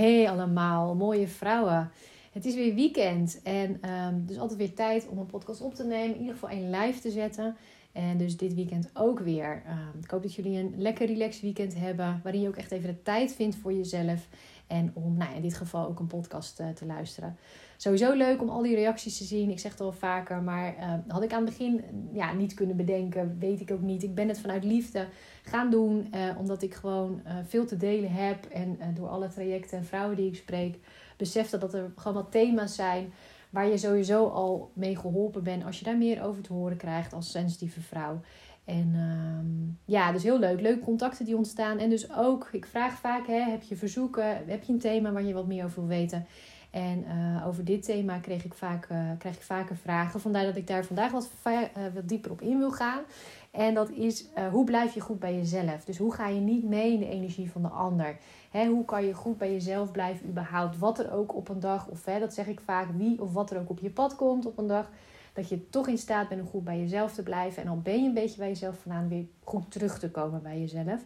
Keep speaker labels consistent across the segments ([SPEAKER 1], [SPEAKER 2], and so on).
[SPEAKER 1] Hey allemaal, mooie vrouwen. Het is weer weekend en um, dus altijd weer tijd om een podcast op te nemen. In ieder geval een live te zetten. En dus dit weekend ook weer. Um, ik hoop dat jullie een lekker relaxed weekend hebben. Waarin je ook echt even de tijd vindt voor jezelf. En om nou, in dit geval ook een podcast uh, te luisteren. Sowieso leuk om al die reacties te zien. Ik zeg het al vaker, maar uh, had ik aan het begin ja, niet kunnen bedenken. Weet ik ook niet. Ik ben het vanuit liefde gaan doen. Uh, omdat ik gewoon veel te delen heb. En door alle trajecten en vrouwen die ik spreek, besefte dat er gewoon wat thema's zijn. Waar je sowieso al mee geholpen bent. Als je daar meer over te horen krijgt als sensitieve vrouw. En uh, ja, dus heel leuk. Leuke contacten die ontstaan. En dus ook, ik vraag vaak, hè, heb je verzoeken? Heb je een thema waar je wat meer over wil weten? En uh, over dit thema kreeg ik vaak, uh, krijg ik vaker vragen. Vandaar dat ik daar vandaag wat, uh, dieper op in wil gaan. En dat is, hoe blijf je goed bij jezelf? Dus hoe ga je niet mee in de energie van de ander? Hè, hoe kan je goed bij jezelf blijven überhaupt? Wat er ook op een dag, of hè, dat zeg ik vaak, wie of wat er ook op je pad komt op een dag. Dat je toch in staat bent om goed bij jezelf te blijven. En dan ben je een beetje bij jezelf vandaan weer goed terug te komen bij jezelf.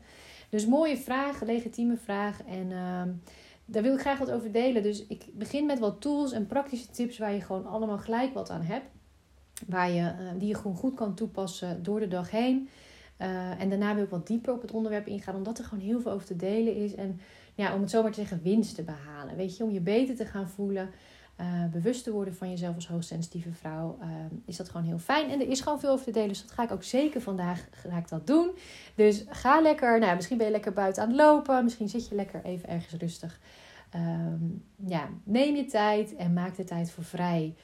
[SPEAKER 1] Dus mooie vraag, legitieme vraag. En ehm, daar wil ik graag wat over delen. Dus ik begin met wat tools en praktische tips waar je gewoon allemaal gelijk wat aan hebt. Waar je, uh, die je gewoon goed kan toepassen door de dag heen. Uh, en daarna wil ik wat dieper op het onderwerp ingaan, omdat er gewoon heel veel over te delen is. En ja, om het zomaar te zeggen, winst te behalen. Weet je, om je beter te gaan voelen. Uh, bewust te worden van jezelf als hoogsensitieve vrouw, uh, is dat gewoon heel fijn. En er is gewoon veel over te delen, dus dat ga ik ook zeker vandaag ga ik dat doen. Dus ga lekker, nou misschien ben je lekker buiten aan het lopen, misschien zit je lekker even ergens rustig. Um, ja, neem je tijd en maak de tijd voor vrij.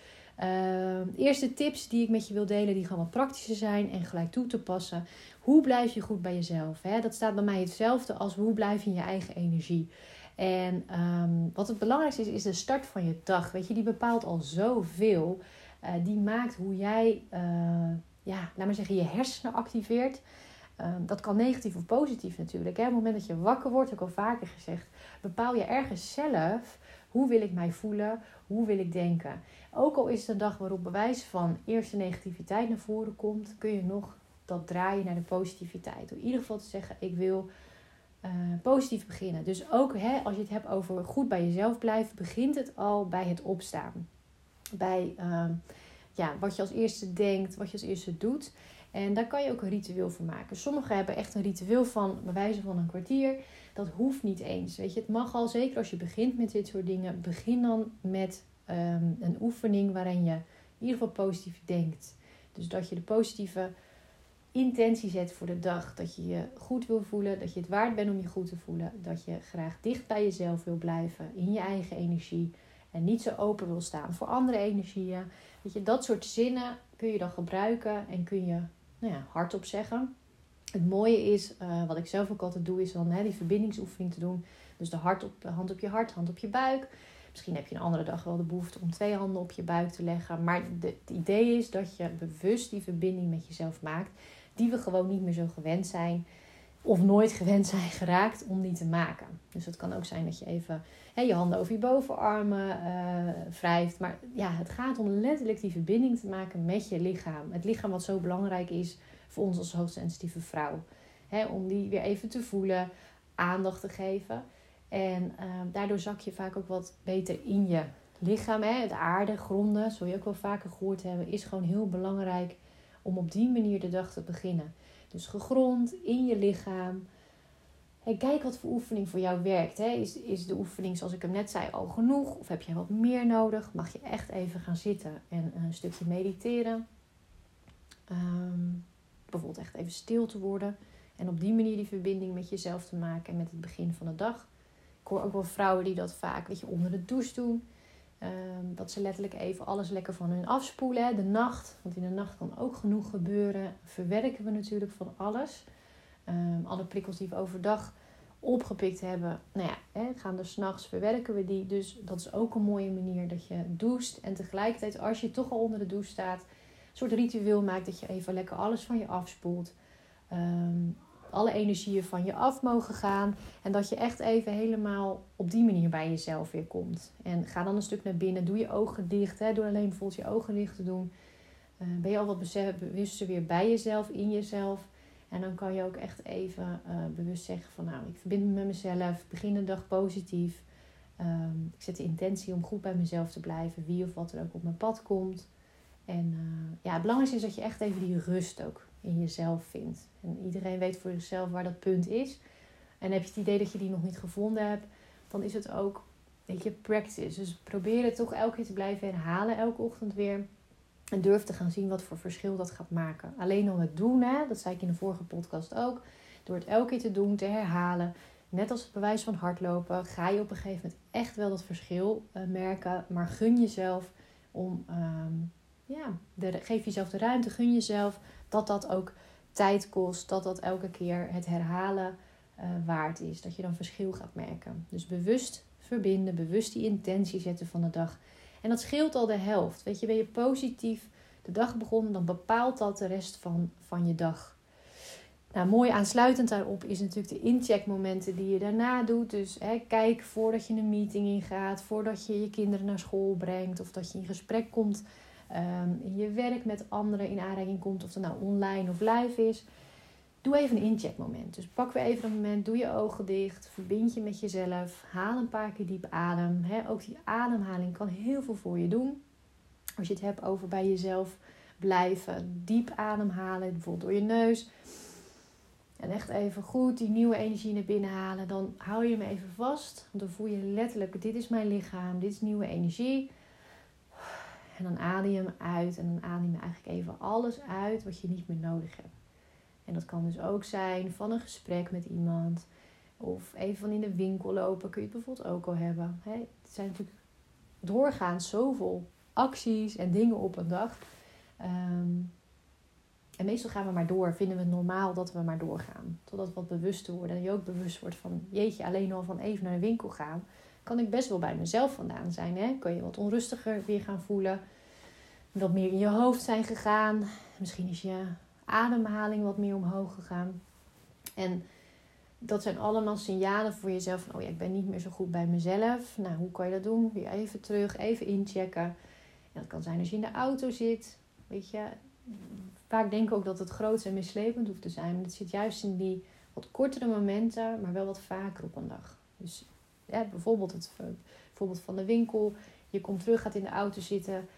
[SPEAKER 1] Uh, eerste tips die ik met je wil delen, die gewoon wat praktischer zijn en gelijk toe te passen. Hoe blijf je goed bij jezelf? Hè? Dat staat bij mij hetzelfde als hoe blijf je in je eigen energie. En um, wat het belangrijkste is, is de start van je dag. Weet je, die bepaalt al zoveel. Uh, die maakt hoe jij, uh, ja, laat maar zeggen, je hersenen activeert. Um, dat kan negatief of positief natuurlijk. Hè? Op het moment dat je wakker wordt, heb ik al vaker gezegd, bepaal je ergens zelf hoe wil ik mij voelen, hoe wil ik denken. Ook al is het een dag waarop bewijs van eerste negativiteit naar voren komt, kun je nog dat draaien naar de positiviteit. Door in ieder geval te zeggen, ik wil uh, positief beginnen. Dus ook hè, als je het hebt over goed bij jezelf blijven, begint het al bij het opstaan. Bij uh, ja, wat je als eerste denkt, wat je als eerste doet. En daar kan je ook een ritueel van maken. Sommigen hebben echt een ritueel van bij wijze van een kwartier. Dat hoeft niet eens. Weet je, het mag al, zeker als je begint met dit soort dingen, begin dan met um, een oefening waarin je in ieder geval positief denkt. Dus dat je de positieve intentie zet voor de dag. Dat je je goed wil voelen, dat je het waard bent om je goed te voelen. Dat je graag dicht bij jezelf wil blijven, in je eigen energie. En niet zo open wil staan voor andere energieën. Weet je, dat soort zinnen kun je dan gebruiken en kun je nou ja, hardop zeggen. Het mooie is, uh, wat ik zelf ook altijd doe, is dan hè, die verbindingsoefening te doen. Dus de hart op, hand op je hart, hand op je buik. Misschien heb je een andere dag wel de behoefte om twee handen op je buik te leggen. Maar de, het idee is dat je bewust die verbinding met jezelf maakt. Die we gewoon niet meer zo gewend zijn. Of nooit gewend zijn geraakt om die te maken. Dus het kan ook zijn dat je even hè, je handen over je bovenarmen uh, wrijft. Maar ja, het gaat om letterlijk die verbinding te maken met je lichaam. Het lichaam wat zo belangrijk is voor ons als hoogsensitieve vrouw. Hè, om die weer even te voelen, aandacht te geven. En uh, daardoor zak je vaak ook wat beter in je lichaam. Hè? De aarde, gronden, zul je ook wel vaker gehoord hebben, is gewoon heel belangrijk om op die manier de dag te beginnen. Dus gegrond in je lichaam. Kijk wat voor oefening voor jou werkt. Hè? Is, is de oefening, zoals ik hem net zei, al genoeg? Of heb je wat meer nodig? Mag je echt even gaan zitten en een stukje mediteren? Um, bijvoorbeeld echt even stil te worden. En op die manier die verbinding met jezelf te maken en met het begin van de dag. Ik hoor ook wel vrouwen die dat vaak weet je, onder de douche doen. Um, dat ze letterlijk even alles lekker van hun afspoelen. Hè? De nacht, want in de nacht kan ook genoeg gebeuren. Verwerken we natuurlijk van alles. Um, alle prikkels die we overdag opgepikt hebben, nou ja, hè, gaan er s'nachts, verwerken we die. Dus dat is ook een mooie manier dat je doucht. En tegelijkertijd, als je toch al onder de douche staat, een soort ritueel maakt dat je even lekker alles van je afspoelt. Um, alle energieën van je af mogen gaan. En dat je echt even helemaal op die manier bij jezelf weer komt. En ga dan een stuk naar binnen. Doe je ogen dicht. Hè. Doe alleen bijvoorbeeld je ogen dicht te doen. Uh, ben je al wat bewuster weer bij jezelf, in jezelf. En dan kan je ook echt even uh, bewust zeggen van nou, ik verbind me met mezelf. Begin de dag positief. Ehm, ik zet de intentie om goed bij mezelf te blijven, wie of wat er ook op mijn pad komt. En uh, ja, het belangrijkste is dat je echt even die rust ook in jezelf vindt. En iedereen weet voor zichzelf waar dat punt is. En heb je het idee dat je die nog niet gevonden hebt, dan is het ook, weet je, practice. Dus probeer het toch elke keer te blijven herhalen, elke ochtend weer. En durf te gaan zien wat voor verschil dat gaat maken. Alleen om het doen, hè, dat zei ik in de vorige podcast ook. Door het elke keer te doen, te herhalen. Net als het bewijs van hardlopen, ga je op een gegeven moment echt wel dat verschil uh, merken. Maar gun jezelf om, um, ja, geef jezelf de ruimte, gun jezelf dat dat ook tijd kost. Dat dat elke keer het herhalen uh, waard is. Dat je dan verschil gaat merken. Dus bewust verbinden, bewust die intentie zetten van de dag. En dat scheelt al de helft. Weet je, ben je positief de dag begonnen, dan bepaalt dat de rest van, van je dag. Nou, mooi aansluitend daarop is natuurlijk de incheckmomenten die je daarna doet. Dus hè, kijk voordat je een meeting ingaat, voordat je je kinderen naar school brengt of dat je in gesprek komt in je werk met anderen in aanraking komt, of dat nou online of live is. Doe even een incheckmoment. Dus pak weer even een moment, doe je ogen dicht, verbind je met jezelf, haal een paar keer diep adem. ook die ademhaling kan heel veel voor je doen. Als je het hebt over bij jezelf blijven, diep ademhalen, bijvoorbeeld door je neus. En echt even goed die nieuwe energie naar binnen halen. Dan hou je hem even vast. Dan voel je letterlijk, dit is mijn lichaam, dit is nieuwe energie. En dan adem je hem uit en dan adem je eigenlijk even alles uit wat je niet meer nodig hebt. En dat kan dus ook zijn van een gesprek met iemand. Of even van in de winkel lopen kun je het bijvoorbeeld ook al hebben. Hè? Het zijn natuurlijk doorgaans zoveel acties en dingen op een dag. Ehm, en meestal gaan we maar door. Vinden we het normaal dat we maar doorgaan. Totdat we wat bewuster worden. En je ook bewust wordt van... Jeetje, alleen al van even naar de winkel gaan... Kan ik best wel bij mezelf vandaan zijn. Hè? Kan je wat onrustiger weer gaan voelen. Wat meer in je hoofd zijn gegaan. Misschien is je ademhaling wat meer omhoog gegaan. En dat zijn allemaal signalen voor jezelf van, oh ja, ik ben niet meer zo goed bij mezelf. Nou, hoe kan je dat doen? Weer even terug, even inchecken. En dat kan zijn als je in de auto zit. Weet je, vaak denk ik ook dat het groot en mislepend hoeft te zijn. Maar het zit juist in die wat kortere momenten, maar wel wat vaker op een dag. Dus ja, bijvoorbeeld het voorbeeld van de winkel. Je komt terug, gaat in de auto zitten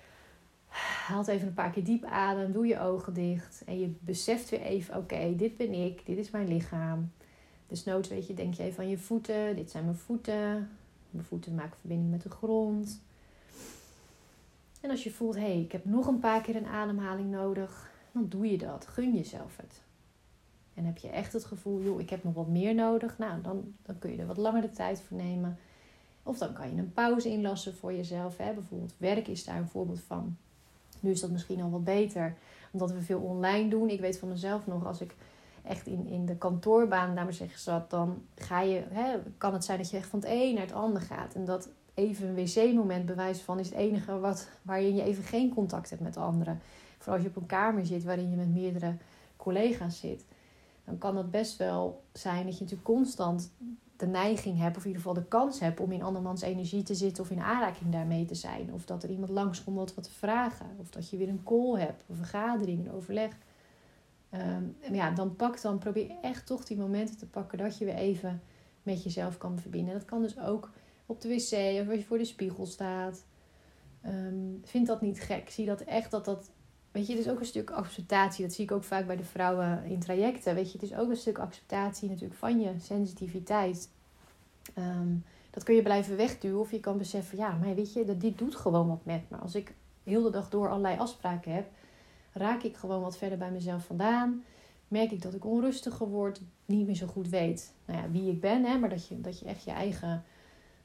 [SPEAKER 1] haalt even een paar keer diep adem, doe je ogen dicht en je beseft weer even: oké, dit ben ik, dit is mijn lichaam. Dus nooit weet je, denk je even aan je voeten, dit zijn mijn voeten. Mijn voeten maken verbinding met de grond. En als je voelt, hé, hey, ik heb nog een paar keer een ademhaling nodig, dan doe je dat. Gun jezelf het. En heb je echt het gevoel, joh, ik heb nog wat meer nodig, nou, dan, dan kun je er wat langer de tijd voor nemen. Of dan kan je een pauze inlassen voor jezelf. Hè? Bijvoorbeeld werk is daar een voorbeeld van. Nu is dat misschien al wat beter, omdat we veel online doen. Ik weet van mezelf nog, als ik echt in, in de kantoorbaan, maar zeggen zat, dan ga je, hè, kan het zijn dat je echt van het een naar het ander gaat. En dat even een wc-moment bewijs van is het enige wat, waarin je even geen contact hebt met anderen. Vooral als je op een kamer zit waarin je met meerdere collega's zit. Dan kan het best wel zijn dat je natuurlijk constant de neiging hebt, of in ieder geval de kans hebt om in andermans energie te zitten of in aanraking daarmee te zijn. Of dat er iemand langskomt om wat te vragen. Of dat je weer een call hebt, een vergadering, een overleg. Um, ja, dan pak dan, probeer echt toch die momenten te pakken dat je weer even met jezelf kan verbinden. Dat kan dus ook op de wc of als je voor de spiegel staat. Um, vind dat niet gek. Zie dat echt dat dat. Weet je, het is ook een stuk acceptatie. Dat zie ik ook vaak bij de vrouwen in trajecten. Weet je, het is ook een stuk acceptatie natuurlijk van je sensitiviteit. Ehm, dat kun je blijven wegduwen of je kan beseffen, ja, maar weet je, dat dit doet gewoon wat met me. Als ik heel de dag door allerlei afspraken heb, raak ik gewoon wat verder bij mezelf vandaan. Merk ik dat ik onrustiger word, niet meer zo goed weet nou ja, wie ik ben, hè, maar dat je, dat je echt je eigen,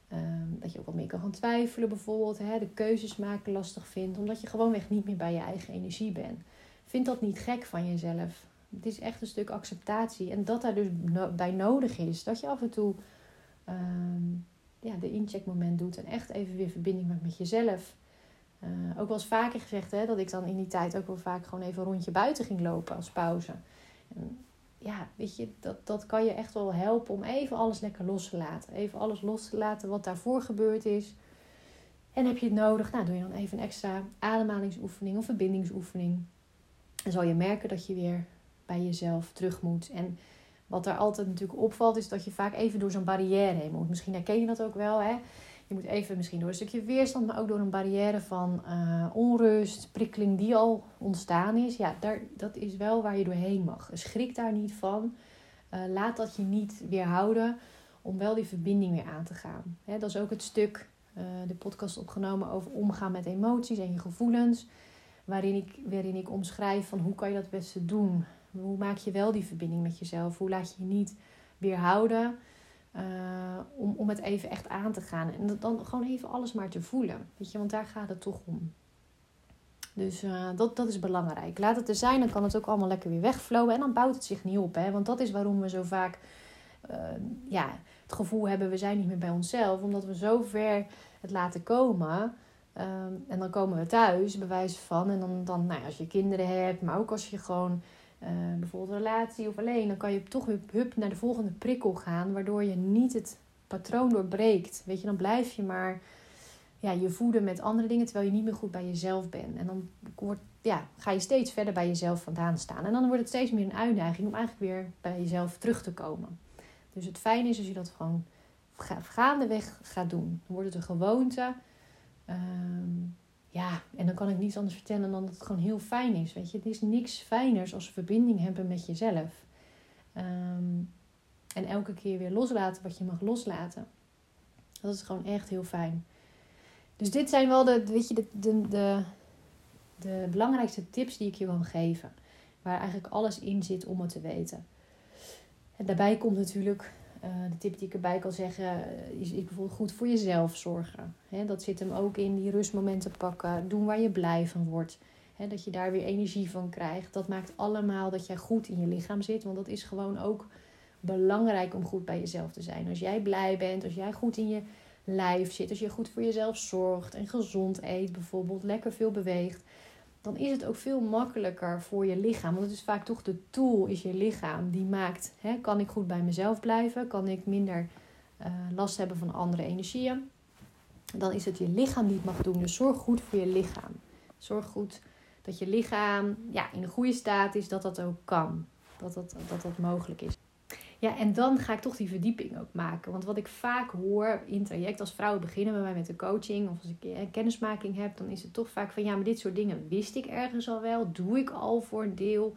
[SPEAKER 1] ehm, dat je ook wat meer kan gaan twijfelen bijvoorbeeld, hè, de keuzes maken lastig vindt, omdat je gewoonweg niet meer bij je eigen energie bent. Vind dat niet gek van jezelf. Het is echt een stuk acceptatie en dat daar dus bij nodig is. Dat je af en toe um, ja, de incheckmoment doet. En echt even weer verbinding maakt met jezelf. Uh, ook wel eens vaker gezegd hè, dat ik dan in die tijd ook wel vaak gewoon even een rondje buiten ging lopen als pauze. Ja, weet je, dat, dat kan je echt wel helpen om even alles lekker los te laten. Even alles los te laten wat daarvoor gebeurd is. En heb je het nodig, nou doe je dan even een extra ademhalingsoefening of verbindingsoefening. Dan zal je merken dat je weer bij jezelf terug moet. En wat er altijd natuurlijk opvalt, is dat je vaak even door zo'n barrière heen moet. Misschien herken je dat ook wel. Hè? Je moet even misschien door een stukje weerstand, maar ook door een barrière van uh, onrust, prikkeling die al ontstaan is. Ja, daar, dat is wel waar je doorheen mag. Schrik daar niet van. Uh, laat dat je niet weerhouden om wel die verbinding weer aan te gaan. Dat is ook het stuk, uh, de podcast opgenomen over omgaan met emoties en je gevoelens. Waarin ik, waarin ik omschrijf van hoe kan je dat beste doen. Hoe maak je wel die verbinding met jezelf? Hoe laat je je niet weerhouden uh, om, om het even echt aan te gaan. En dan gewoon even alles maar te voelen. Weet je, want daar gaat het toch om. Dus uh, dat, dat is belangrijk. Laat het er zijn, dan kan het ook allemaal lekker weer wegvlowen. En dan bouwt het zich niet op. Hè? Want dat is waarom we zo vaak uh, ja, het gevoel hebben, we zijn niet meer bij onszelf. Omdat we zo ver het laten komen. Um, en dan komen we thuis, bewijs van. En dan, dan nou als je kinderen hebt, maar ook als je gewoon uh, bijvoorbeeld relatie of alleen, dan kan je toch weer hup naar de volgende prikkel gaan, waardoor je niet het patroon doorbreekt. Weet je, dan blijf je maar ja, je voeden met andere dingen, terwijl je niet meer goed bij jezelf bent. En dan wordt, ja, ga je steeds verder bij jezelf vandaan staan. En dan wordt het steeds meer een uitdaging om eigenlijk weer bij jezelf terug te komen. Dus het fijne is als je dat gewoon gaandeweg gaat doen. Dan wordt het een gewoonte. Um, ja, en dan kan ik niets anders vertellen dan dat het gewoon heel fijn is. Weet je, het is niks fijners als verbinding hebben met jezelf. Um, en elke keer weer loslaten wat je mag loslaten. Dat is gewoon echt heel fijn. Dus dit zijn wel de, weet je, de, de, de, de belangrijkste tips die ik je wil geven. Waar eigenlijk alles in zit om het te weten. En daarbij komt natuurlijk uh, de tip die ik erbij kan zeggen eh, is, is bijvoorbeeld goed voor jezelf zorgen. Dat zit hem ook in die rustmomenten pakken. Doen waar je blij van wordt. Dat je daar weer energie van krijgt. Dat maakt allemaal dat jij goed in je lichaam zit. Want dat is gewoon ook belangrijk om goed bij jezelf te zijn. Als jij blij bent, als jij goed in je lijf zit, als je goed voor jezelf zorgt en gezond eet bijvoorbeeld, lekker veel beweegt, dan is het ook veel makkelijker voor je lichaam. Want het is vaak toch de tool, is je lichaam, die maakt, hè, kan ik goed bij mezelf blijven? Kan ik minder uh, last hebben van andere energieën? Dan is het je lichaam die mag doen. Dus zorg goed voor je lichaam. Zorg goed dat je lichaam ja, in een goede staat is, dat dat ook kan. Dat dat, dat, dat mogelijk is. Ja, en dan ga ik toch die verdieping ook maken. Want wat ik vaak hoor in traject, als vrouwen beginnen bij mij met de coaching, of als ik een kennismaking heb, dan is het toch vaak van ja, maar dit soort dingen wist ik ergens al wel, doe ik al voor een deel.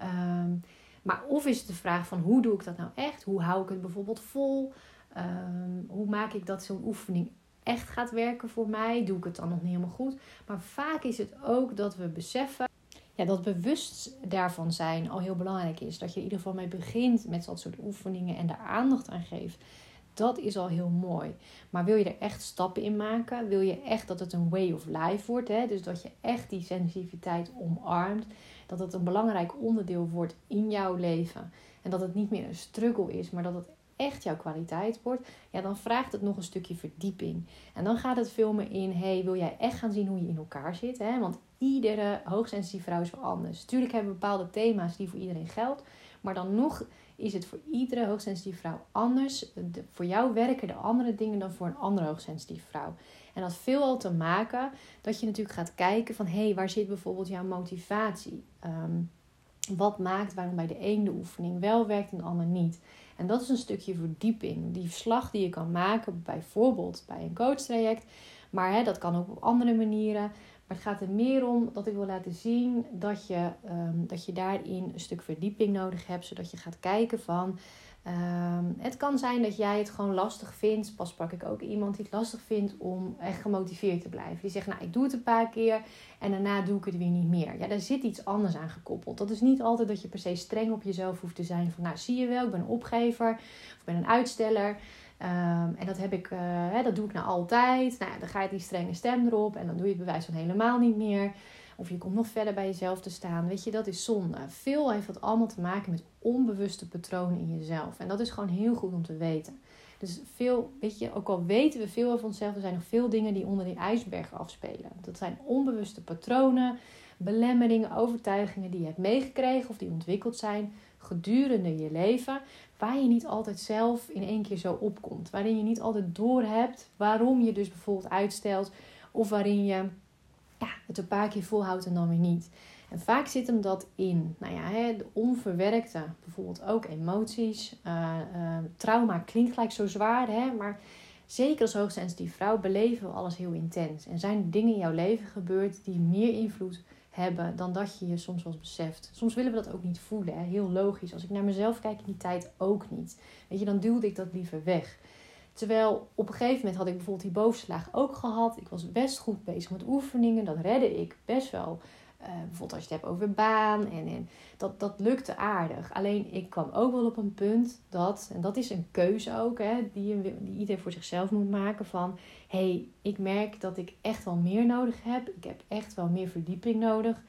[SPEAKER 1] Um, maar of is het de vraag van hoe doe ik dat nou echt? Hoe hou ik het bijvoorbeeld vol? Um, hoe maak ik dat zo'n oefening echt gaat werken voor mij? Doe ik het dan nog niet helemaal goed? Maar vaak is het ook dat we beseffen ja, dat bewust daarvan zijn al heel belangrijk is. Dat je in ieder geval mee begint met dat soort oefeningen en daar aandacht aan geeft. Dat is al heel mooi. Maar wil je er echt stappen in maken? Wil je echt dat het een way of life wordt? Hè? Dus dat je echt die sensitiviteit omarmt. Dat het een belangrijk onderdeel wordt in jouw leven. En dat het niet meer een struggle is, maar dat het echt jouw kwaliteit wordt, ja, dan vraagt het nog een stukje verdieping. En dan gaat het veel meer in, hey, wil jij echt gaan zien hoe je in elkaar zit? Hè? Want iedere hoogsensitieve vrouw is wel anders. Tuurlijk hebben we bepaalde thema's die voor iedereen geldt, maar dan nog is het voor iedere hoogsensitieve vrouw anders. voor jou werken de andere dingen dan voor een andere hoogsensitieve vrouw. En dat veel al te maken dat je natuurlijk gaat kijken van, hé, hey, waar zit bijvoorbeeld jouw motivatie? Um, wat maakt waarom bij de een de oefening wel werkt en de ander niet? En dat is een stukje verdieping. Die slag die je kan maken, bijvoorbeeld bij een coachtraject. Maar hè, dat kan ook op andere manieren. Maar het gaat er meer om dat ik wil laten zien dat je, um, dat je daarin een stuk verdieping nodig hebt. Zodat je gaat kijken van Um, het kan zijn dat jij het gewoon lastig vindt. Pas sprak ik ook iemand die het lastig vindt om echt gemotiveerd te blijven. Die zegt, nou, ik doe het een paar keer en daarna doe ik het weer niet meer. Ja, daar zit iets anders aan gekoppeld. Dat is niet altijd dat je per se streng op jezelf hoeft te zijn. Van, nou, zie je wel, ik ben een opgever of ik ben een uitsteller. Um, en dat heb ik, uh, hè, dat doe ik nou altijd. Nou, dan ga je die strenge stem erop en dan doe je het bewijs van helemaal niet meer. Of je komt nog verder bij jezelf te staan. Weet je, dat is zonde. Veel heeft dat allemaal te maken met onbewuste patronen in jezelf. En dat is gewoon heel goed om te weten. Dus veel, weet je, ook al weten we veel over onszelf, er zijn nog veel dingen die onder die ijsberg afspelen. Dat zijn onbewuste patronen, belemmeringen, overtuigingen die je hebt meegekregen of die ontwikkeld zijn gedurende je leven, waar je niet altijd zelf in één keer zo opkomt. Waarin je niet altijd doorhebt waarom je dus bijvoorbeeld uitstelt of waarin je ja, het een paar keer volhoudt en dan weer niet. En vaak zit hem dat in. Nou ja, hè, de onverwerkte, bijvoorbeeld ook emoties. Uh, uh, trauma klinkt gelijk zo zwaar, hè, maar zeker als hoogsensitief vrouw beleven we alles heel intens. En zijn dingen in jouw leven gebeurd die meer invloed hebben dan dat je je soms wel beseft. Soms willen we dat ook niet voelen. Hè? Heel logisch. Als ik naar mezelf kijk in die tijd ook niet. Weet je, dan duwde ik dat liever weg. Terwijl op een gegeven moment had ik bijvoorbeeld die bovenslaag ook gehad. Ik was best goed bezig met oefeningen. Dat redde ik best wel. Uh, bijvoorbeeld als je het hebt over baan. En, en dat, dat lukte aardig. Alleen ik kwam ook wel op een punt dat, en dat is een keuze ook, hè, die, die iedereen voor zichzelf moet maken. Van hé, hey, ik merk dat ik echt wel meer nodig heb. Ik heb echt wel meer verdieping nodig.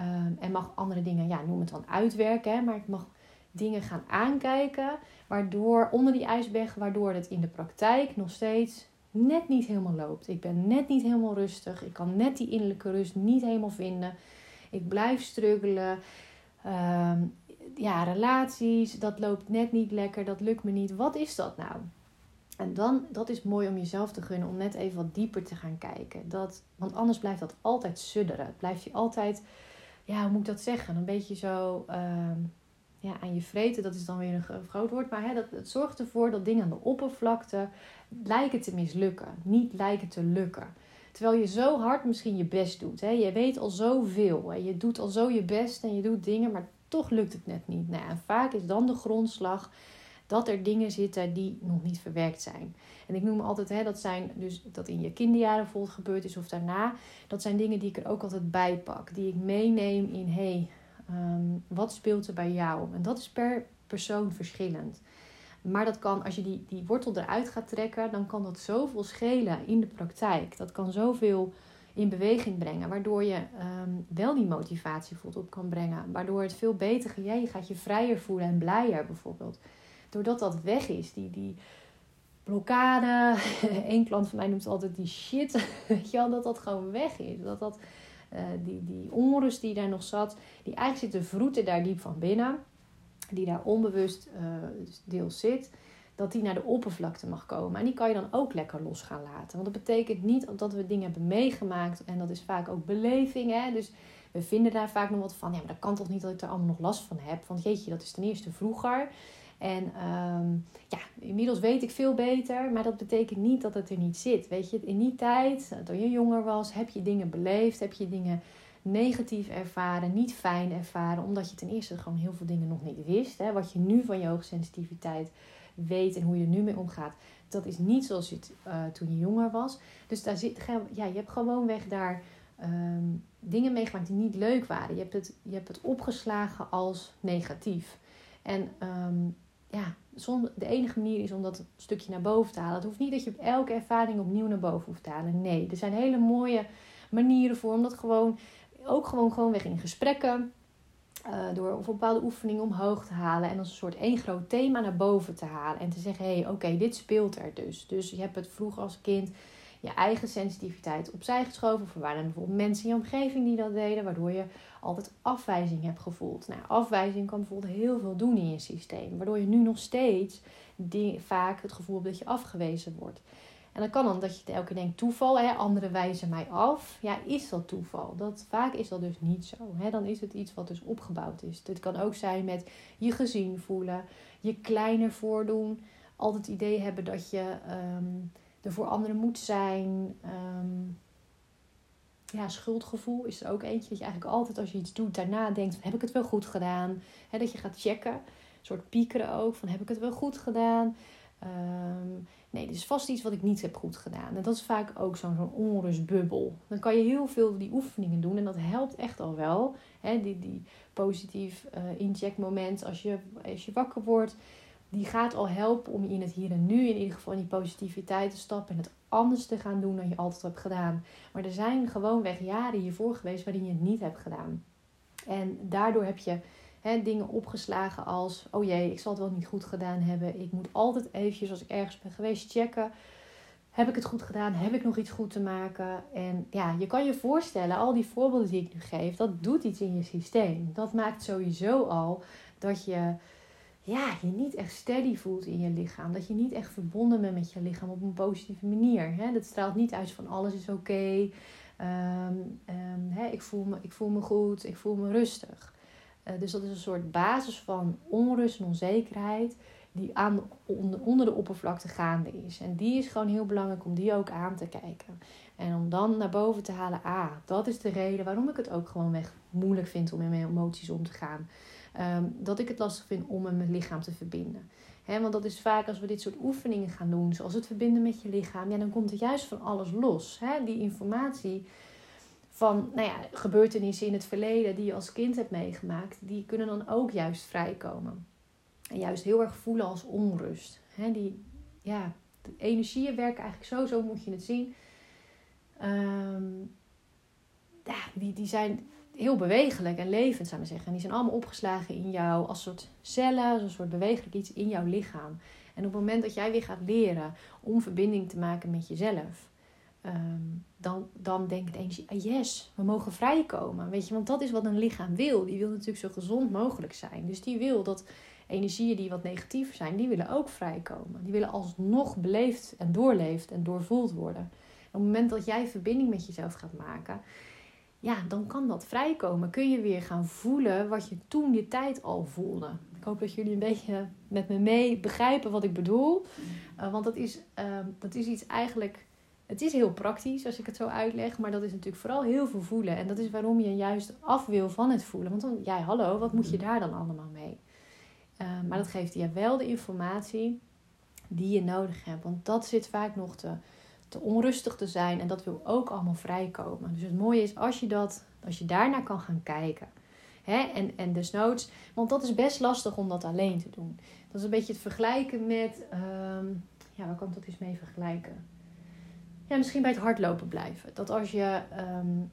[SPEAKER 1] Um, en mag andere dingen, ja, noem het dan uitwerken. Hè, maar ik mag dingen gaan aankijken. Waardoor onder die ijsberg, waardoor het in de praktijk nog steeds net niet helemaal loopt. Ik ben net niet helemaal rustig. Ik kan net die innerlijke rust niet helemaal vinden. Ik blijf struggelen. Ehm, ja, relaties, dat loopt net niet lekker. Dat lukt me niet. Wat is dat nou? En dan, dat is mooi om jezelf te gunnen om net even wat dieper te gaan kijken. Dat, want anders blijft dat altijd sudderen. Het blijft je altijd, ja, hoe moet ik dat zeggen? Een beetje zo ehm, ja, aan je vreten, dat is dan weer een groot woord. Maar hè, dat, het zorgt ervoor dat dingen aan de oppervlakte lijken te mislukken. Niet lijken te lukken. Terwijl je zo hard misschien je best doet. Hè? Je weet al zoveel. Hè? Je doet al zo je best en je doet dingen, maar toch lukt het net niet. Nou, en vaak is dan de grondslag dat er dingen zitten die nog niet verwerkt zijn. En ik noem altijd, hè, dat zijn dus dat in je kinderjaren bijvoorbeeld gebeurd is of daarna. Dat zijn dingen die ik er ook altijd bij pak. Die ik meeneem in, hey, ehm, wat speelt er bij jou? En dat is per persoon verschillend. Maar dat kan, als je die, die wortel eruit gaat trekken, dan kan dat zoveel schelen in de praktijk. Dat kan zoveel in beweging brengen, waardoor je ehm, wel die motivatie voelt op kan brengen. Waardoor het veel beter gaat. Je gaat je vrijer voelen en blijer bijvoorbeeld. Doordat dat weg is, die, die blokkade. Eén klant van mij noemt altijd die shit. Weet je wel, dat dat gewoon weg is. Dat dat, uh, die, die onrust die daar nog zat, die eigenlijk zit te vroeten daar diep van binnen die daar onbewust uh, deels zit, dat die naar de oppervlakte mag komen. En die kan je dan ook lekker los gaan laten. Want dat betekent niet dat we dingen hebben meegemaakt. En dat is vaak ook beleving. Hè? Dus we vinden daar vaak nog wat van. Ja, maar dat kan toch niet dat ik er allemaal nog last van heb. Want jeetje, dat is ten eerste vroeger. En um, ja, inmiddels weet ik veel beter. Maar dat betekent niet dat het er niet zit. Weet je, in die tijd, toen je jonger was, heb je dingen beleefd. Heb je dingen negatief ervaren, niet fijn ervaren, omdat je ten eerste gewoon heel veel dingen nog niet wist. Hè. Wat je nu van je hoogsensitiviteit weet en hoe je er nu mee omgaat, dat is niet zoals je het uh, toen je jonger was. Dus daar zit, ja, je hebt gewoonweg daar um, dingen meegemaakt die niet leuk waren. Je hebt het, je hebt het opgeslagen als negatief. En um, ja, de enige manier is om dat stukje naar boven te halen. Het hoeft niet dat je elke ervaring opnieuw naar boven hoeft te halen. Nee, er zijn hele mooie manieren voor om dat gewoon ook gewoon, gewoon weg in gesprekken. Uh, door of bepaalde oefeningen omhoog te halen en als een soort één groot thema naar boven te halen. En te zeggen: hé, hey, oké, dit speelt er dus. Dus je hebt het vroeger als kind je eigen sensitiviteit opzij geschoven. Of er waren bijvoorbeeld mensen in je omgeving die dat deden, waardoor je altijd afwijzing hebt gevoeld. Nou, afwijzing kan bijvoorbeeld heel veel doen in je systeem, waardoor je nu nog steeds die, vaak het gevoel hebt dat je afgewezen wordt. En dan kan dan dat je elke keer denkt toeval, hè, anderen wijzen mij af. Ja, is dat toeval? Dat, vaak is dat dus niet zo. Hè? Dan is het iets wat dus opgebouwd is. Dit kan ook zijn met je gezien voelen, je kleiner voordoen. Altijd het idee hebben dat je um, er voor anderen moet zijn. Um, ja, schuldgevoel is er ook eentje. Dat je eigenlijk altijd als je iets doet daarna denkt van heb ik het wel goed gedaan? Dat je gaat checken. Een soort piekeren ook van heb ik het wel goed gedaan? Um, nee, dit is vast iets wat ik niet heb goed gedaan. En dat is vaak ook zo'n zo'n onrustbubbel. Dan kan je heel veel die oefeningen doen en dat helpt echt al wel. Hè, die, die positief uh, incheckmoment als je, als je wakker wordt. Die gaat al helpen om je in het hier en nu in ieder geval in die positiviteit te stappen. En het anders te gaan doen dan je altijd hebt gedaan. Maar er zijn gewoonweg jaren hiervoor geweest waarin je het niet hebt gedaan. En daardoor heb je dingen opgeslagen als: oh jee, ik zal het wel niet goed gedaan hebben. Ik moet altijd eventjes, als ik ergens ben geweest, checken. Heb ik het goed gedaan? Heb ik nog iets goed te maken? En ja, je kan je voorstellen, al die voorbeelden die ik nu geef, dat doet iets in je systeem. Dat maakt sowieso al dat je ja, je niet echt steady voelt in je lichaam. Dat je niet echt verbonden bent met je lichaam op een positieve manier. Hè? Dat straalt niet uit van alles is oké. Ehm, ehm, ik, voel me, ik voel me goed, ik voel me rustig. Eh, dus dat is een soort basis van onrust en onzekerheid die aan, onder, onder de oppervlakte gaande is. En die is gewoon heel belangrijk om die ook aan te kijken. En om dan naar boven te halen, ah, dat is de reden waarom ik het ook gewoon weg moeilijk vind om met mijn emoties om te gaan. Ehm, dat ik het lastig vind om met mijn lichaam te verbinden. He, want dat is vaak als we dit soort oefeningen gaan doen, zoals het verbinden met je lichaam, ja, dan komt er juist van alles los. He, die informatie van nou ja, gebeurtenissen in het verleden die je als kind hebt meegemaakt, die kunnen dan ook juist vrijkomen. En juist heel erg voelen als onrust. He, die, ja, de energieën werken eigenlijk zo, zo moet je het zien. Um, ja, die, die zijn heel bewegelijk en levend, zou ik zeggen. En die zijn allemaal opgeslagen in jou als soort cellen, als soort bewegelijk iets in jouw lichaam. En op het moment dat jij weer gaat leren om verbinding te maken met jezelf, ehm, dan, dan denkt de energie, ah yes, we mogen vrijkomen. Weet je, want dat is wat een lichaam wil. Die wil natuurlijk zo gezond mogelijk zijn. Dus die wil dat energieën die wat negatiever zijn, die willen ook vrijkomen. Die willen alsnog beleefd en doorleefd en doorvoeld worden. op het moment dat jij verbinding met jezelf gaat maken, ja, dan kan dat vrijkomen. Kun je weer gaan voelen wat je toen die tijd al voelde. Ik hoop dat jullie een beetje met me mee begrijpen wat ik bedoel. Uh, want dat is, uh, dat is iets eigenlijk. Het is heel praktisch als ik het zo uitleg, maar dat is natuurlijk vooral heel veel voelen. En dat is waarom je juist af wil van het voelen. Want dan, ja, hallo, wat moet je daar dan allemaal mee? Uh, maar dat geeft je wel de informatie die je nodig hebt. Want dat zit vaak nog te te onrustig te zijn. En dat wil ook allemaal vrijkomen. Dus het mooie is als je, dat, als je daarnaar kan gaan kijken. Hè? En, en desnoods, want dat is best lastig om dat alleen te doen. Dat is een beetje het vergelijken met, um, ja, waar kan ik dat eens mee vergelijken? Ja, misschien bij het hardlopen blijven. Dat als je um,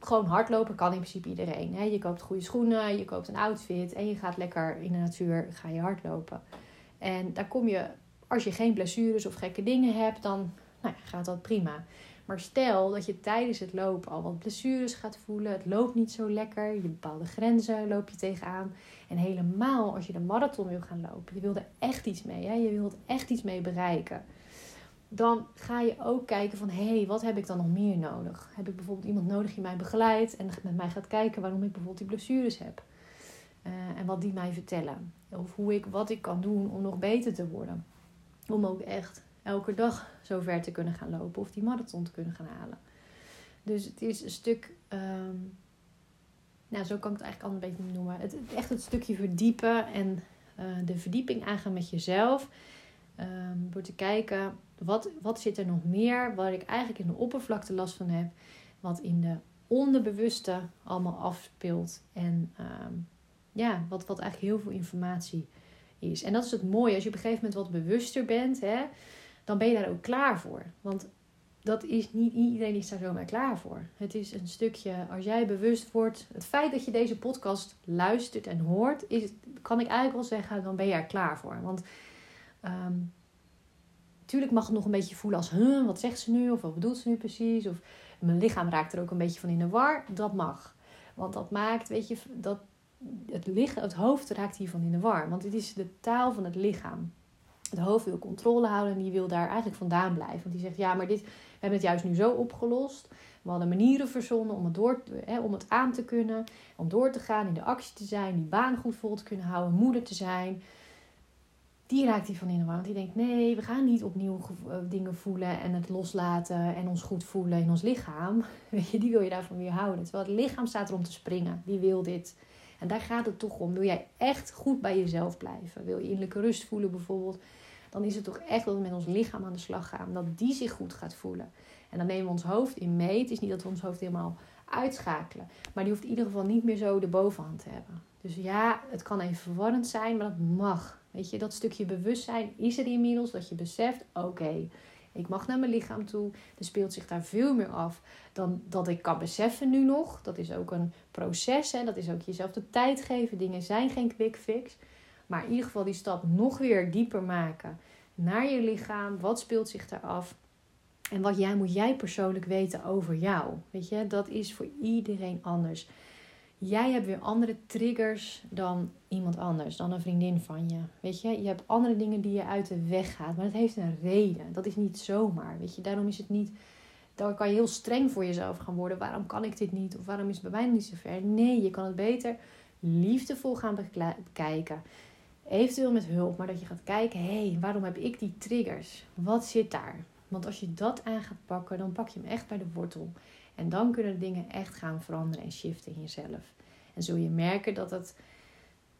[SPEAKER 1] gewoon hardlopen kan in principe iedereen. Hè? Je koopt goede schoenen, je koopt een outfit en je gaat lekker in de natuur, ga je hardlopen. En daar kom je, als je geen blessures of gekke dingen hebt, dan nou ja, gaat dat prima. Maar stel dat je tijdens het lopen al wat blessures gaat voelen. Het loopt niet zo lekker. Je bepaalde grenzen loop je tegenaan. En helemaal als je de marathon wil gaan lopen. Je wil er echt iets mee. Hè? Je wilt echt iets mee bereiken. Dan ga je ook kijken van... Hé, hey, wat heb ik dan nog meer nodig? Heb ik bijvoorbeeld iemand nodig die mij begeleidt. En met mij gaat kijken waarom ik bijvoorbeeld die blessures heb. Uh, en wat die mij vertellen. Of hoe ik, wat ik kan doen om nog beter te worden. Om ook echt elke dag zo ver te kunnen gaan lopen of die marathon te kunnen gaan halen. Dus het is een stuk, um, nou zo kan ik het eigenlijk al een beetje noemen. Het, echt het stukje verdiepen en uh, de verdieping aangaan met jezelf. Um, door te kijken, wat, wat zit er nog meer waar ik eigenlijk in de oppervlakte last van heb. Wat in de onderbewuste allemaal afspeelt. En um, ja, wat, wat eigenlijk heel veel informatie is. En dat is het mooie. Als je op een gegeven moment wat bewuster bent, hè, dan ben je daar ook klaar voor. Want dat is niet iedereen is daar zomaar klaar voor. Het is een stukje, als jij bewust wordt, het feit dat je deze podcast luistert en hoort, is, kan ik eigenlijk wel zeggen, dan ben je er klaar voor. Want um, tuurlijk mag het nog een beetje voelen als, huh, wat zegt ze nu? Of wat bedoelt ze nu precies? Of mijn lichaam raakt er ook een beetje van in de war. Dat mag. Want dat maakt, weet je, dat het, lichaam, het hoofd raakt hiervan in de war. Want het is de taal van het lichaam het hoofd wil controle houden en die wil daar eigenlijk vandaan blijven. Want die zegt, ja, maar dit, we hebben het juist nu zo opgelost. We hadden manieren verzonnen om het, door, hè, om het aan te kunnen, om door te gaan, in de actie te zijn, die baan goed vol te kunnen houden, moeder te zijn. Die raakt hij van in de war. Want die denkt, nee, we gaan niet opnieuw eh, dingen voelen en het loslaten en ons goed voelen in ons lichaam. Weet je, die wil je daarvan weer houden. Terwijl het lichaam staat er om te springen. Die wil dit. En daar gaat het toch om. Wil jij echt goed bij jezelf blijven? Wil je innerlijke rust voelen bijvoorbeeld? Dan is het toch echt dat we met ons lichaam aan de slag gaan. Dat die zich goed gaat voelen. En dan nemen we ons hoofd in mee. Het is niet dat we ons hoofd helemaal uitschakelen. Maar die hoeft in ieder geval niet meer zo de bovenhand te hebben. Dus ja, het kan even verwarrend zijn, maar dat mag. Weet je, dat stukje bewustzijn is er inmiddels. Dat je beseft, oké, ik mag naar mijn lichaam toe. Er speelt zich daar veel meer af dan dat ik kan beseffen nu nog. Dat is ook een proces. Hè? Dat is ook jezelf de tijd geven. Dingen zijn geen quick fix. Maar in ieder geval die stap nog weer dieper maken naar je lichaam. Wat speelt zich daar af? En wat jij, moet jij persoonlijk weten over jou? Weet je, dat is voor iedereen anders. Jij hebt weer andere triggers dan iemand anders, dan een vriendin van je. Weet je, je hebt andere dingen die je uit de weg gaat. Maar dat heeft een reden. Dat is niet zomaar. Weet je, daarom is het niet. Dan kan je heel streng voor jezelf gaan worden. Waarom kan ik dit niet? Of waarom is het bij mij niet zo ver? Nee, je kan het beter liefdevol gaan bekijken. Eventueel met hulp, maar dat je gaat kijken, hé, hey, waarom heb ik die triggers? Wat zit daar? Want als je dat aan gaat pakken, dan pak je hem echt bij de wortel. En dan kunnen dingen echt gaan veranderen en shiften in jezelf. En zul je merken dat het,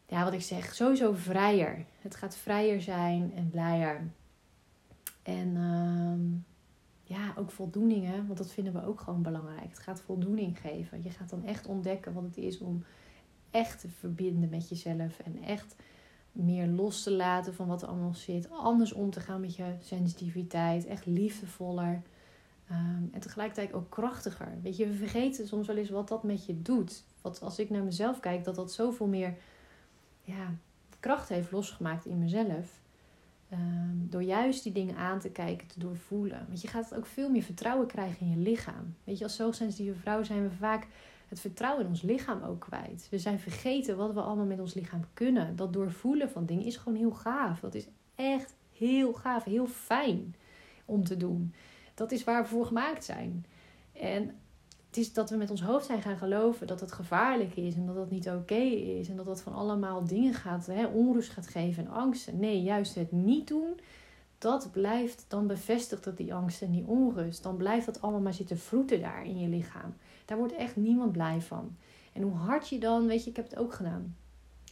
[SPEAKER 1] ja, wat ik zeg, sowieso vrijer. Het gaat vrijer zijn en blijer. En uh, ja, ook voldoeningen, want dat vinden we ook gewoon belangrijk. Het gaat voldoening geven. Je gaat dan echt ontdekken wat het is om echt te verbinden met jezelf en echt meer los te laten van wat er allemaal zit. Anders om te gaan met je sensitiviteit. Echt liefdevoller. Um, en tegelijkertijd ook krachtiger. Weet je, we vergeten soms wel eens wat dat met je doet. Wat als ik naar mezelf kijk, dat dat zoveel meer ja, kracht heeft losgemaakt in mezelf. Um, door juist die dingen aan te kijken, te doorvoelen. Want je gaat ook veel meer vertrouwen krijgen in je lichaam. Weet je, als zo sensitieve vrouw zijn we vaak het vertrouwen in ons lichaam ook kwijt. We zijn vergeten wat we allemaal met ons lichaam kunnen. Dat doorvoelen van dingen is gewoon heel gaaf. Dat is echt heel gaaf, heel fijn om te doen. Dat is waar we voor gemaakt zijn. En het is dat we met ons hoofd zijn gaan geloven dat het gevaarlijk is en dat dat niet oké is en dat dat van allemaal dingen gaat, hè, onrust gaat geven en angsten. Nee, juist het niet doen, dat blijft, dan bevestigt dat die angst en die onrust. Dan blijft dat allemaal maar zitten vroeten daar in je lichaam. Daar wordt echt niemand blij van. En hoe hard je dan, weet je, ik heb het ook gedaan.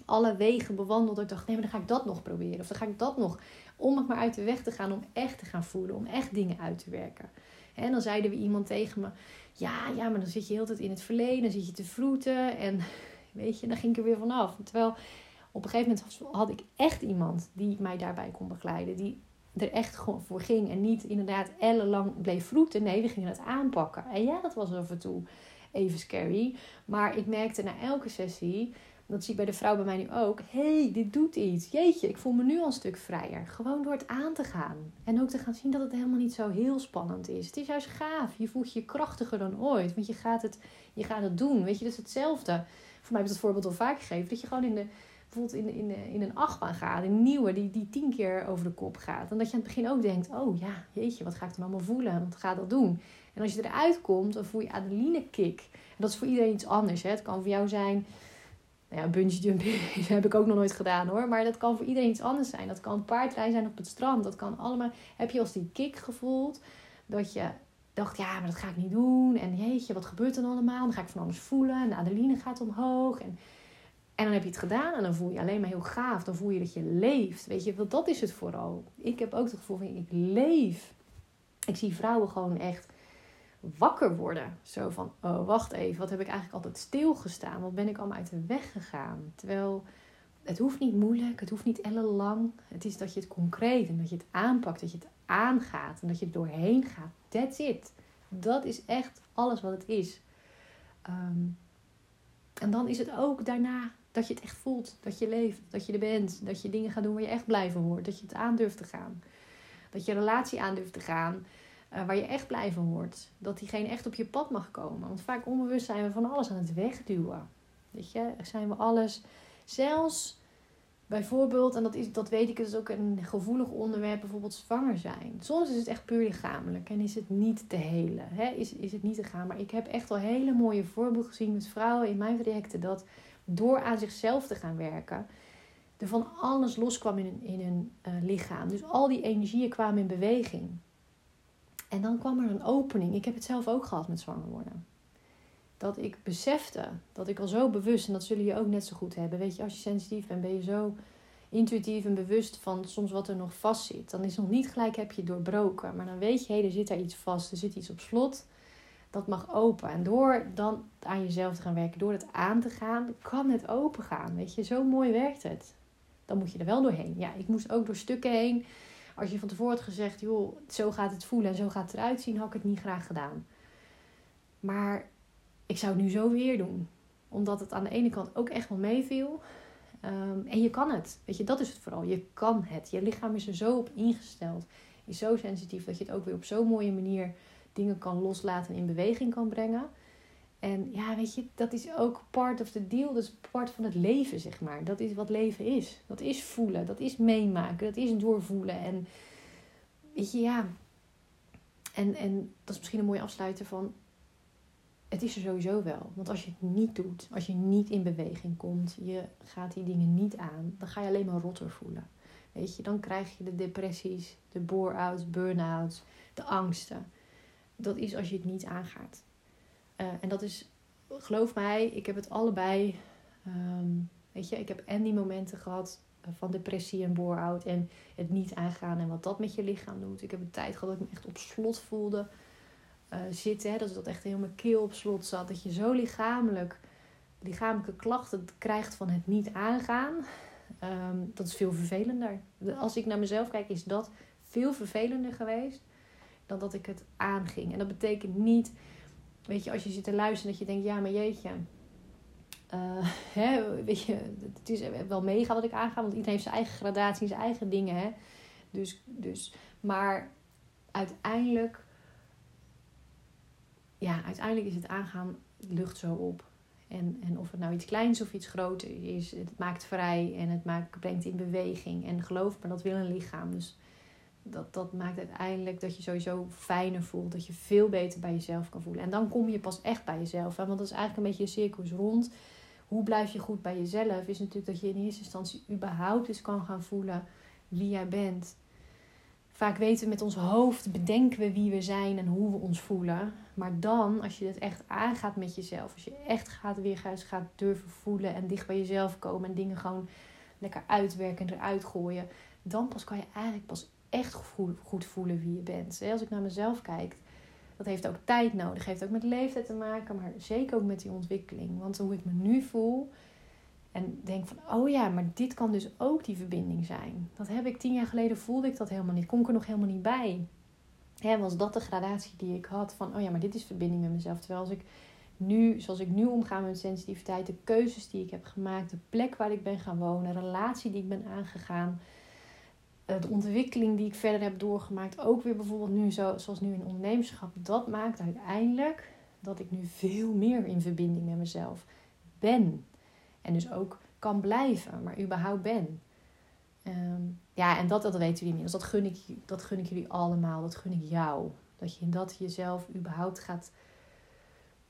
[SPEAKER 1] Alle wegen bewandeld. Ik dacht, nee, maar dan ga ik dat nog proberen. Of dan ga ik dat nog. Om het maar uit de weg te gaan. Om echt te gaan voelen. Om echt dingen uit te werken. En dan zeiden we iemand tegen me. Ja, ja, maar dan zit je heel tijd in het verleden. Dan zit je te vroeten. En weet je, dan ging ik er weer vanaf. Terwijl op een gegeven moment had ik echt iemand die mij daarbij kon begeleiden. Die er echt gewoon voor ging. En niet inderdaad ellenlang bleef vroeten. Nee, we gingen het aanpakken. En ja, dat was af en toe even scary. Maar ik merkte na elke sessie, dat zie ik bij de vrouw bij mij nu ook. hey, dit doet iets. Jeetje, ik voel me nu al een stuk vrijer. Gewoon door het aan te gaan. En ook te gaan zien dat het helemaal niet zo heel spannend is. Het is juist gaaf. Je voelt je krachtiger dan ooit. Want je gaat het, je gaat het doen. Weet je, dat is hetzelfde. Voor mij heb ik dat voorbeeld al vaak gegeven. Dat je gewoon in de bijvoorbeeld in, in, in een achtbaan gaat, een nieuwe die, die tien keer over de kop gaat. En dat je aan het begin ook denkt, oh ja, jeetje, wat ga ik dan allemaal voelen? Wat gaat dat doen? En als je eruit komt, dan voel je adrenaline kick. En dat is voor iedereen iets anders. Hè? Het kan voor jou zijn, nou ja, bungee jumping heb ik ook nog nooit gedaan hoor. Maar dat kan voor iedereen iets anders zijn. Dat kan paardrijden zijn op het strand. Dat kan allemaal, heb je als die kick gevoeld, dat je dacht, ja, maar dat ga ik niet doen. En jeetje, wat gebeurt er allemaal? Dan ga ik van alles voelen. En de adrenaline gaat omhoog. En en dan heb je het gedaan en dan voel je alleen maar heel gaaf. Dan voel je dat je leeft. Weet je, want dat is het vooral. Ik heb ook het gevoel van ik leef. Ik zie vrouwen gewoon echt wakker worden. Zo van, oh wacht even, wat heb ik eigenlijk altijd stilgestaan? Wat ben ik allemaal uit de weg gegaan? Terwijl het hoeft niet moeilijk, het hoeft niet ellenlang. Het is dat je het concreet en dat je het aanpakt, dat je het aangaat en dat je er doorheen gaat. That's it. Dat is echt alles wat het is. Ehm, en dan is het ook daarna dat je het echt voelt. Dat je leeft. Dat je er bent. Dat je dingen gaat doen waar je echt blij van wordt. Dat je het aan durft te gaan. Dat je relatie aan durft te gaan. Uh, waar je echt blij van wordt. Dat diegene echt op je pad mag komen. Want vaak onbewust zijn we van alles aan het wegduwen. Weet je, zijn we alles. Zelfs bijvoorbeeld, en dat, is, dat weet ik, is ook een gevoelig onderwerp, bijvoorbeeld zwanger zijn. Soms is het echt puur lichamelijk en is het niet te helen. Hè? Is, is het niet te gaan. Maar ik heb echt al hele mooie voorbeelden gezien met vrouwen in mijn trajecten. Dat door aan zichzelf te gaan werken, er van alles loskwam in, in hun uh, lichaam. Dus al die energieën kwamen in beweging. En dan kwam er een opening. Ik heb het zelf ook gehad met zwanger worden. Dat ik besefte dat ik al zo bewust, en dat zullen je ook net zo goed hebben. Weet je, als je sensitief bent, ben je zo intuïtief en bewust van soms wat er nog vast zit. Dan is nog niet gelijk heb je doorbroken. Maar dan weet je, hé, er zit daar iets vast, er zit iets op slot dat mag open. En door dan aan jezelf te gaan werken, door het aan te gaan, kan het open gaan. Weet je, zo mooi werkt het. Dan moet je er wel doorheen. Ja, ik moest ook door stukken heen. Als je van tevoren had gezegd, joh, zo gaat het voelen en zo gaat het eruit zien, had ik het niet graag gedaan. Maar ik zou het nu zo weer doen. Omdat het aan de ene kant ook echt wel meeviel. Um, en je kan het. Weet je, dat is het vooral. Je kan het. Je lichaam is er zo op ingesteld. Is zo sensitief dat je het ook weer op zo'n mooie manier dingen kan loslaten en in beweging kan brengen. En ja, weet je, dat is ook part of the deal. Dat is part van het leven, zeg maar. Dat is wat leven is. Dat is voelen, dat is meemaken, dat is doorvoelen. En weet je, ja. En, en dat is misschien een mooie afsluiter van... het is er sowieso wel. Want als je het niet doet, als je niet in beweging komt, je gaat die dingen niet aan, dan ga je alleen maar rotter voelen. Weet je, dan krijg je de depressies, de bore-outs, burn-outs, de angsten. Dat is als je het niet aangaat. Uh, en dat is, geloof mij, ik heb het allebei. Um, weet je, ik heb en die momenten gehad eh, van depressie en bore-out en het niet aangaan en wat dat met je lichaam doet. Ik heb een tijd gehad dat ik me echt op slot voelde uh, zitten. Hè, dat dat echt helemaal keel op slot zat. Dat je zo lichamelijk, lichamelijke klachten krijgt van het niet aangaan. Um, dat is veel vervelender. Als ik naar mezelf kijk, is dat veel vervelender geweest dan dat ik het aanging. En dat betekent niet, weet je, als je zit te luisteren, dat je denkt, ja, maar jeetje. Uh, hè, weet je, het is wel mega wat ik aanga, want iedereen heeft zijn eigen gradatie, zijn eigen dingen. Hè? Dus, dus, maar uiteindelijk ja, uiteindelijk is het aangaan lucht zo op. En, en of het nou iets kleins of iets groter is, het maakt vrij en het maakt, brengt in beweging. En geloof me, dat wil een lichaam. Dus dat, dat maakt uiteindelijk dat je sowieso fijner voelt. Dat je veel beter bij jezelf kan voelen. En dan kom je pas echt bij jezelf. Hè? Want dat is eigenlijk een beetje een circus rond. Hoe blijf je goed bij jezelf? Is natuurlijk dat je in eerste instantie überhaupt eens kan gaan voelen wie jij bent. Vaak weten we met ons hoofd, bedenken we wie we zijn en hoe we ons voelen. Maar dan, als je het echt aangaat met jezelf, als je echt gaat weer gaat durven voelen en dicht bij jezelf komen en dingen gewoon lekker uitwerken en eruit gooien, dan pas kan je eigenlijk pas echt goed voelen wie je bent. Als ik naar mezelf kijk, dat heeft ook tijd nodig, heeft ook met leeftijd te maken, maar zeker ook met die ontwikkeling. Want hoe ik me nu voel, en denk van, oh ja, maar dit kan dus ook die verbinding zijn. Dat heb ik tien jaar geleden, voelde ik dat helemaal niet. Kon ik er nog helemaal niet bij. Hè, was dat de gradatie die ik had van, oh ja, maar dit is verbinding met mezelf. Terwijl als ik nu, zoals ik nu omga met sensitiviteit, de keuzes die ik heb gemaakt, de plek waar ik ben gaan wonen, de relatie die ik ben aangegaan, de ontwikkeling die ik verder heb doorgemaakt, ook weer bijvoorbeeld nu, zo, zoals nu in ondernemerschap, dat maakt uiteindelijk dat ik nu veel meer in verbinding met mezelf ben. En dus ook kan blijven, maar überhaupt ben. Ehm, ja, en dat, dat weten jullie inmiddels. Dat gun, ik, dat gun ik jullie allemaal. Dat gun ik jou. Dat je dat jezelf überhaupt gaat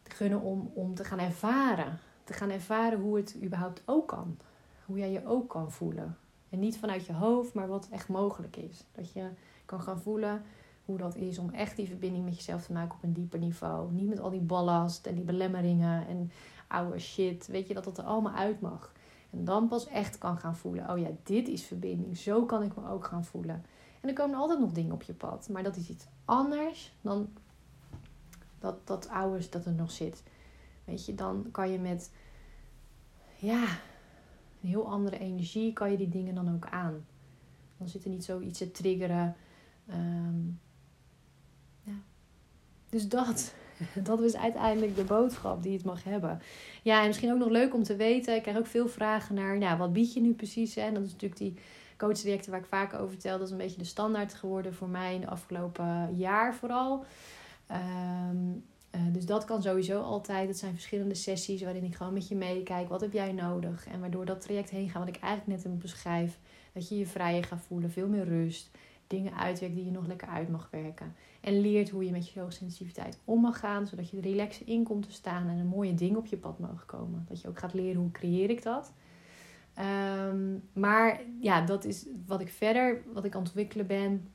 [SPEAKER 1] gunnen om, om te gaan ervaren. Te gaan ervaren hoe het überhaupt ook kan. Hoe jij je ook kan voelen. En niet vanuit je hoofd, maar wat echt mogelijk is. Dat je kan gaan voelen hoe dat is om echt die verbinding met jezelf te maken op een dieper niveau. Niet met al die ballast en die belemmeringen en oude shit. Weet je, dat dat er allemaal uit mag. En dan pas echt kan gaan voelen. Oh ja, dit is verbinding. Zo kan ik me ook gaan voelen. En er komen altijd nog dingen op je pad. Maar dat is iets anders dan dat, dat oude dat er nog zit. Weet je, dan kan je met ja, een heel andere energie kan je die dingen dan ook aan. Dan zit er niet zoiets te triggeren. Ehm, ja. Dus dat. Dat is uiteindelijk de boodschap die het mag hebben. Ja, en misschien ook nog leuk om te weten. Ik krijg ook veel vragen naar, nou, wat bied je nu precies? En dat is natuurlijk die coachtrajecten waar ik vaak over vertel. Dat is een beetje de standaard geworden voor mij in de afgelopen jaar vooral. Ehm, eh, dus dat kan sowieso altijd. Het zijn verschillende sessies waarin ik gewoon met je meekijk. Wat heb jij nodig? En waardoor dat traject heen gaat, wat ik eigenlijk net beschrijf. Dat je je vrijer gaat voelen, veel meer rust dingen uitwerkt die je nog lekker uit mag werken. En leert hoe je met je hoogsensitiviteit om mag gaan, zodat je er relaxed in komt te staan en een mooie ding op je pad mogen komen. Dat je ook gaat leren hoe creëer ik dat. Um, maar ja, dat is wat ik verder, wat ik aan ontwikkelen ben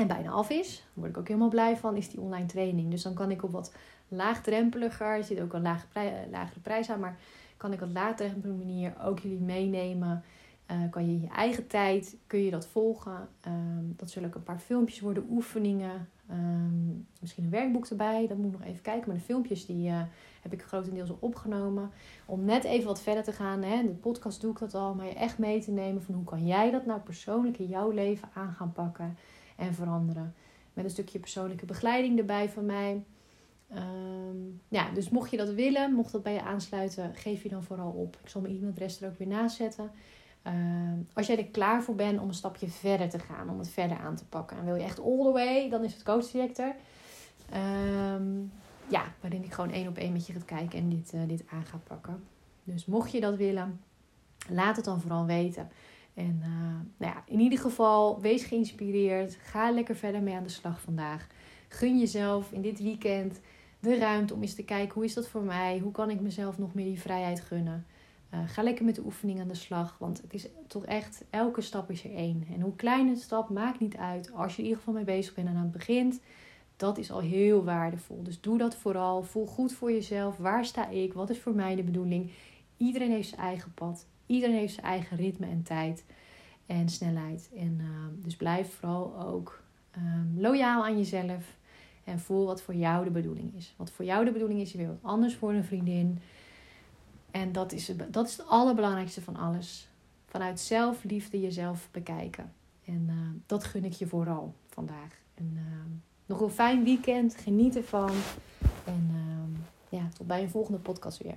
[SPEAKER 1] en bijna af is. Daar word ik ook helemaal blij van, is die online training. Dus dan kan ik op wat laagdrempeliger, er zit ook een lage lagere prijs aan, maar kan ik op laagdrempelige manier ook jullie meenemen uh, kan je in je eigen tijd kun je dat volgen. Ehm, dat zullen ook een paar filmpjes worden, oefeningen. Ehm, misschien een werkboek erbij. Dat moet ik nog even kijken. Maar de filmpjes die uh, heb ik grotendeels al opgenomen. Om net even wat verder te gaan. Hè. De podcast doe ik dat al. Maar je echt mee te nemen van hoe kan jij dat nou persoonlijk in jouw leven aan gaan pakken en veranderen. Met een stukje persoonlijke begeleiding erbij van mij. Ehm, ja, dus mocht je dat willen, mocht dat bij je aansluiten, geef je dan vooral op. Ik zal mijn e-mailadres er ook weer naast zetten. Ehm, als jij er klaar voor bent om een stapje verder te gaan, om het verder aan te pakken. En wil je echt all the way, dan is het coach er. Ehm, ja, waarin ik gewoon één op één met je gaat kijken en dit, uh, dit aan ga pakken. Dus mocht je dat willen, laat het dan vooral weten. En uh, nou ja, in ieder geval, wees geïnspireerd. Ga lekker verder mee aan de slag vandaag. Gun jezelf in dit weekend de ruimte om eens te kijken hoe is dat voor mij? Hoe kan ik mezelf nog meer die vrijheid gunnen? Uh, ga lekker met de oefening aan de slag. Want het is toch echt, elke stap is er één. En hoe klein een stap, maakt niet uit. Als je in ieder geval mee bezig bent en aan het begint, dat is al heel waardevol. Dus doe dat vooral. Voel goed voor jezelf. Waar sta ik? Wat is voor mij de bedoeling? Iedereen heeft zijn eigen pad. Iedereen heeft zijn eigen ritme en tijd en snelheid. En uh, dus blijf vooral ook um, loyaal aan jezelf. En voel wat voor jou de bedoeling is. Wat voor jou de bedoeling is, je weer wat anders voor een vriendin. En dat is, dat is het allerbelangrijkste van alles. Vanuit zelfliefde jezelf bekijken. En uh, dat gun ik je vooral vandaag. Nog een fijn weekend. Geniet ervan. En ja, tot bij een volgende podcast weer.